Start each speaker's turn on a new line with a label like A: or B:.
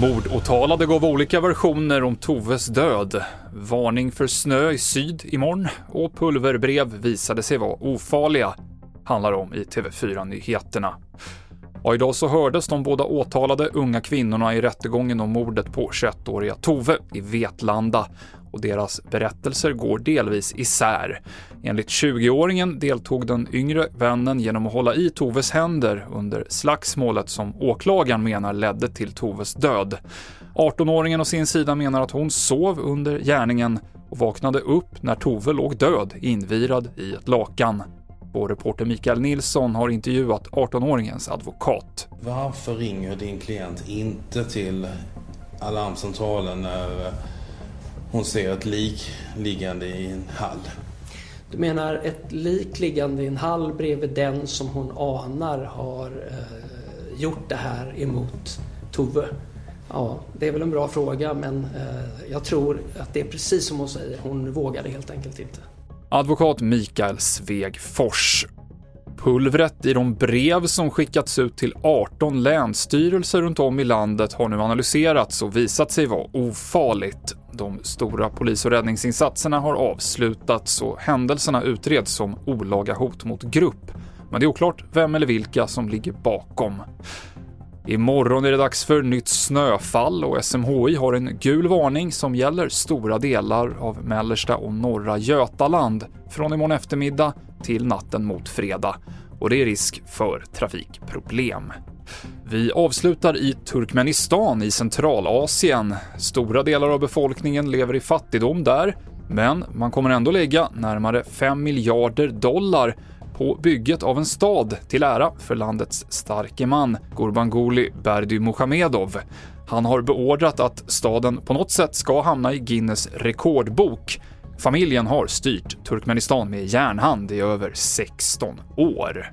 A: Mordåtalade gav olika versioner om Toves död. Varning för snö i syd imorgon och pulverbrev visade sig vara ofarliga, handlar om i TV4-nyheterna. Och idag så hördes de båda åtalade unga kvinnorna i rättegången om mordet på 21-åriga Tove i Vetlanda och deras berättelser går delvis isär. Enligt 20-åringen deltog den yngre vännen genom att hålla i Toves händer under slagsmålet som åklagaren menar ledde till Toves död. 18-åringen å sin sida menar att hon sov under gärningen och vaknade upp när Tove låg död invirad i ett lakan. Vår reporter Mikael Nilsson har intervjuat 18-åringens advokat.
B: Varför ringer din klient inte till alarmcentralen när hon ser ett lik liggande i en hall?
C: Du menar ett lik liggande i en hall bredvid den som hon anar har eh, gjort det här emot Tove? Ja, det är väl en bra fråga men eh, jag tror att det är precis som hon säger, hon vågade helt enkelt inte.
A: Advokat Mikael Svegfors. Pulvret i de brev som skickats ut till 18 länsstyrelser runt om i landet har nu analyserats och visat sig vara ofarligt. De stora polis och räddningsinsatserna har avslutats och händelserna utreds som olaga hot mot grupp. Men det är oklart vem eller vilka som ligger bakom. Imorgon är det dags för nytt snöfall och SMHI har en gul varning som gäller stora delar av mellersta och norra Götaland från imorgon eftermiddag till natten mot fredag och det är risk för trafikproblem. Vi avslutar i Turkmenistan i Centralasien. Stora delar av befolkningen lever i fattigdom där, men man kommer ändå lägga närmare 5 miljarder dollar på bygget av en stad till ära för landets starke man Gurbanguly Berdimuhamedov. Han har beordrat att staden på något sätt ska hamna i Guinness rekordbok. Familjen har styrt Turkmenistan med järnhand i över 16 år.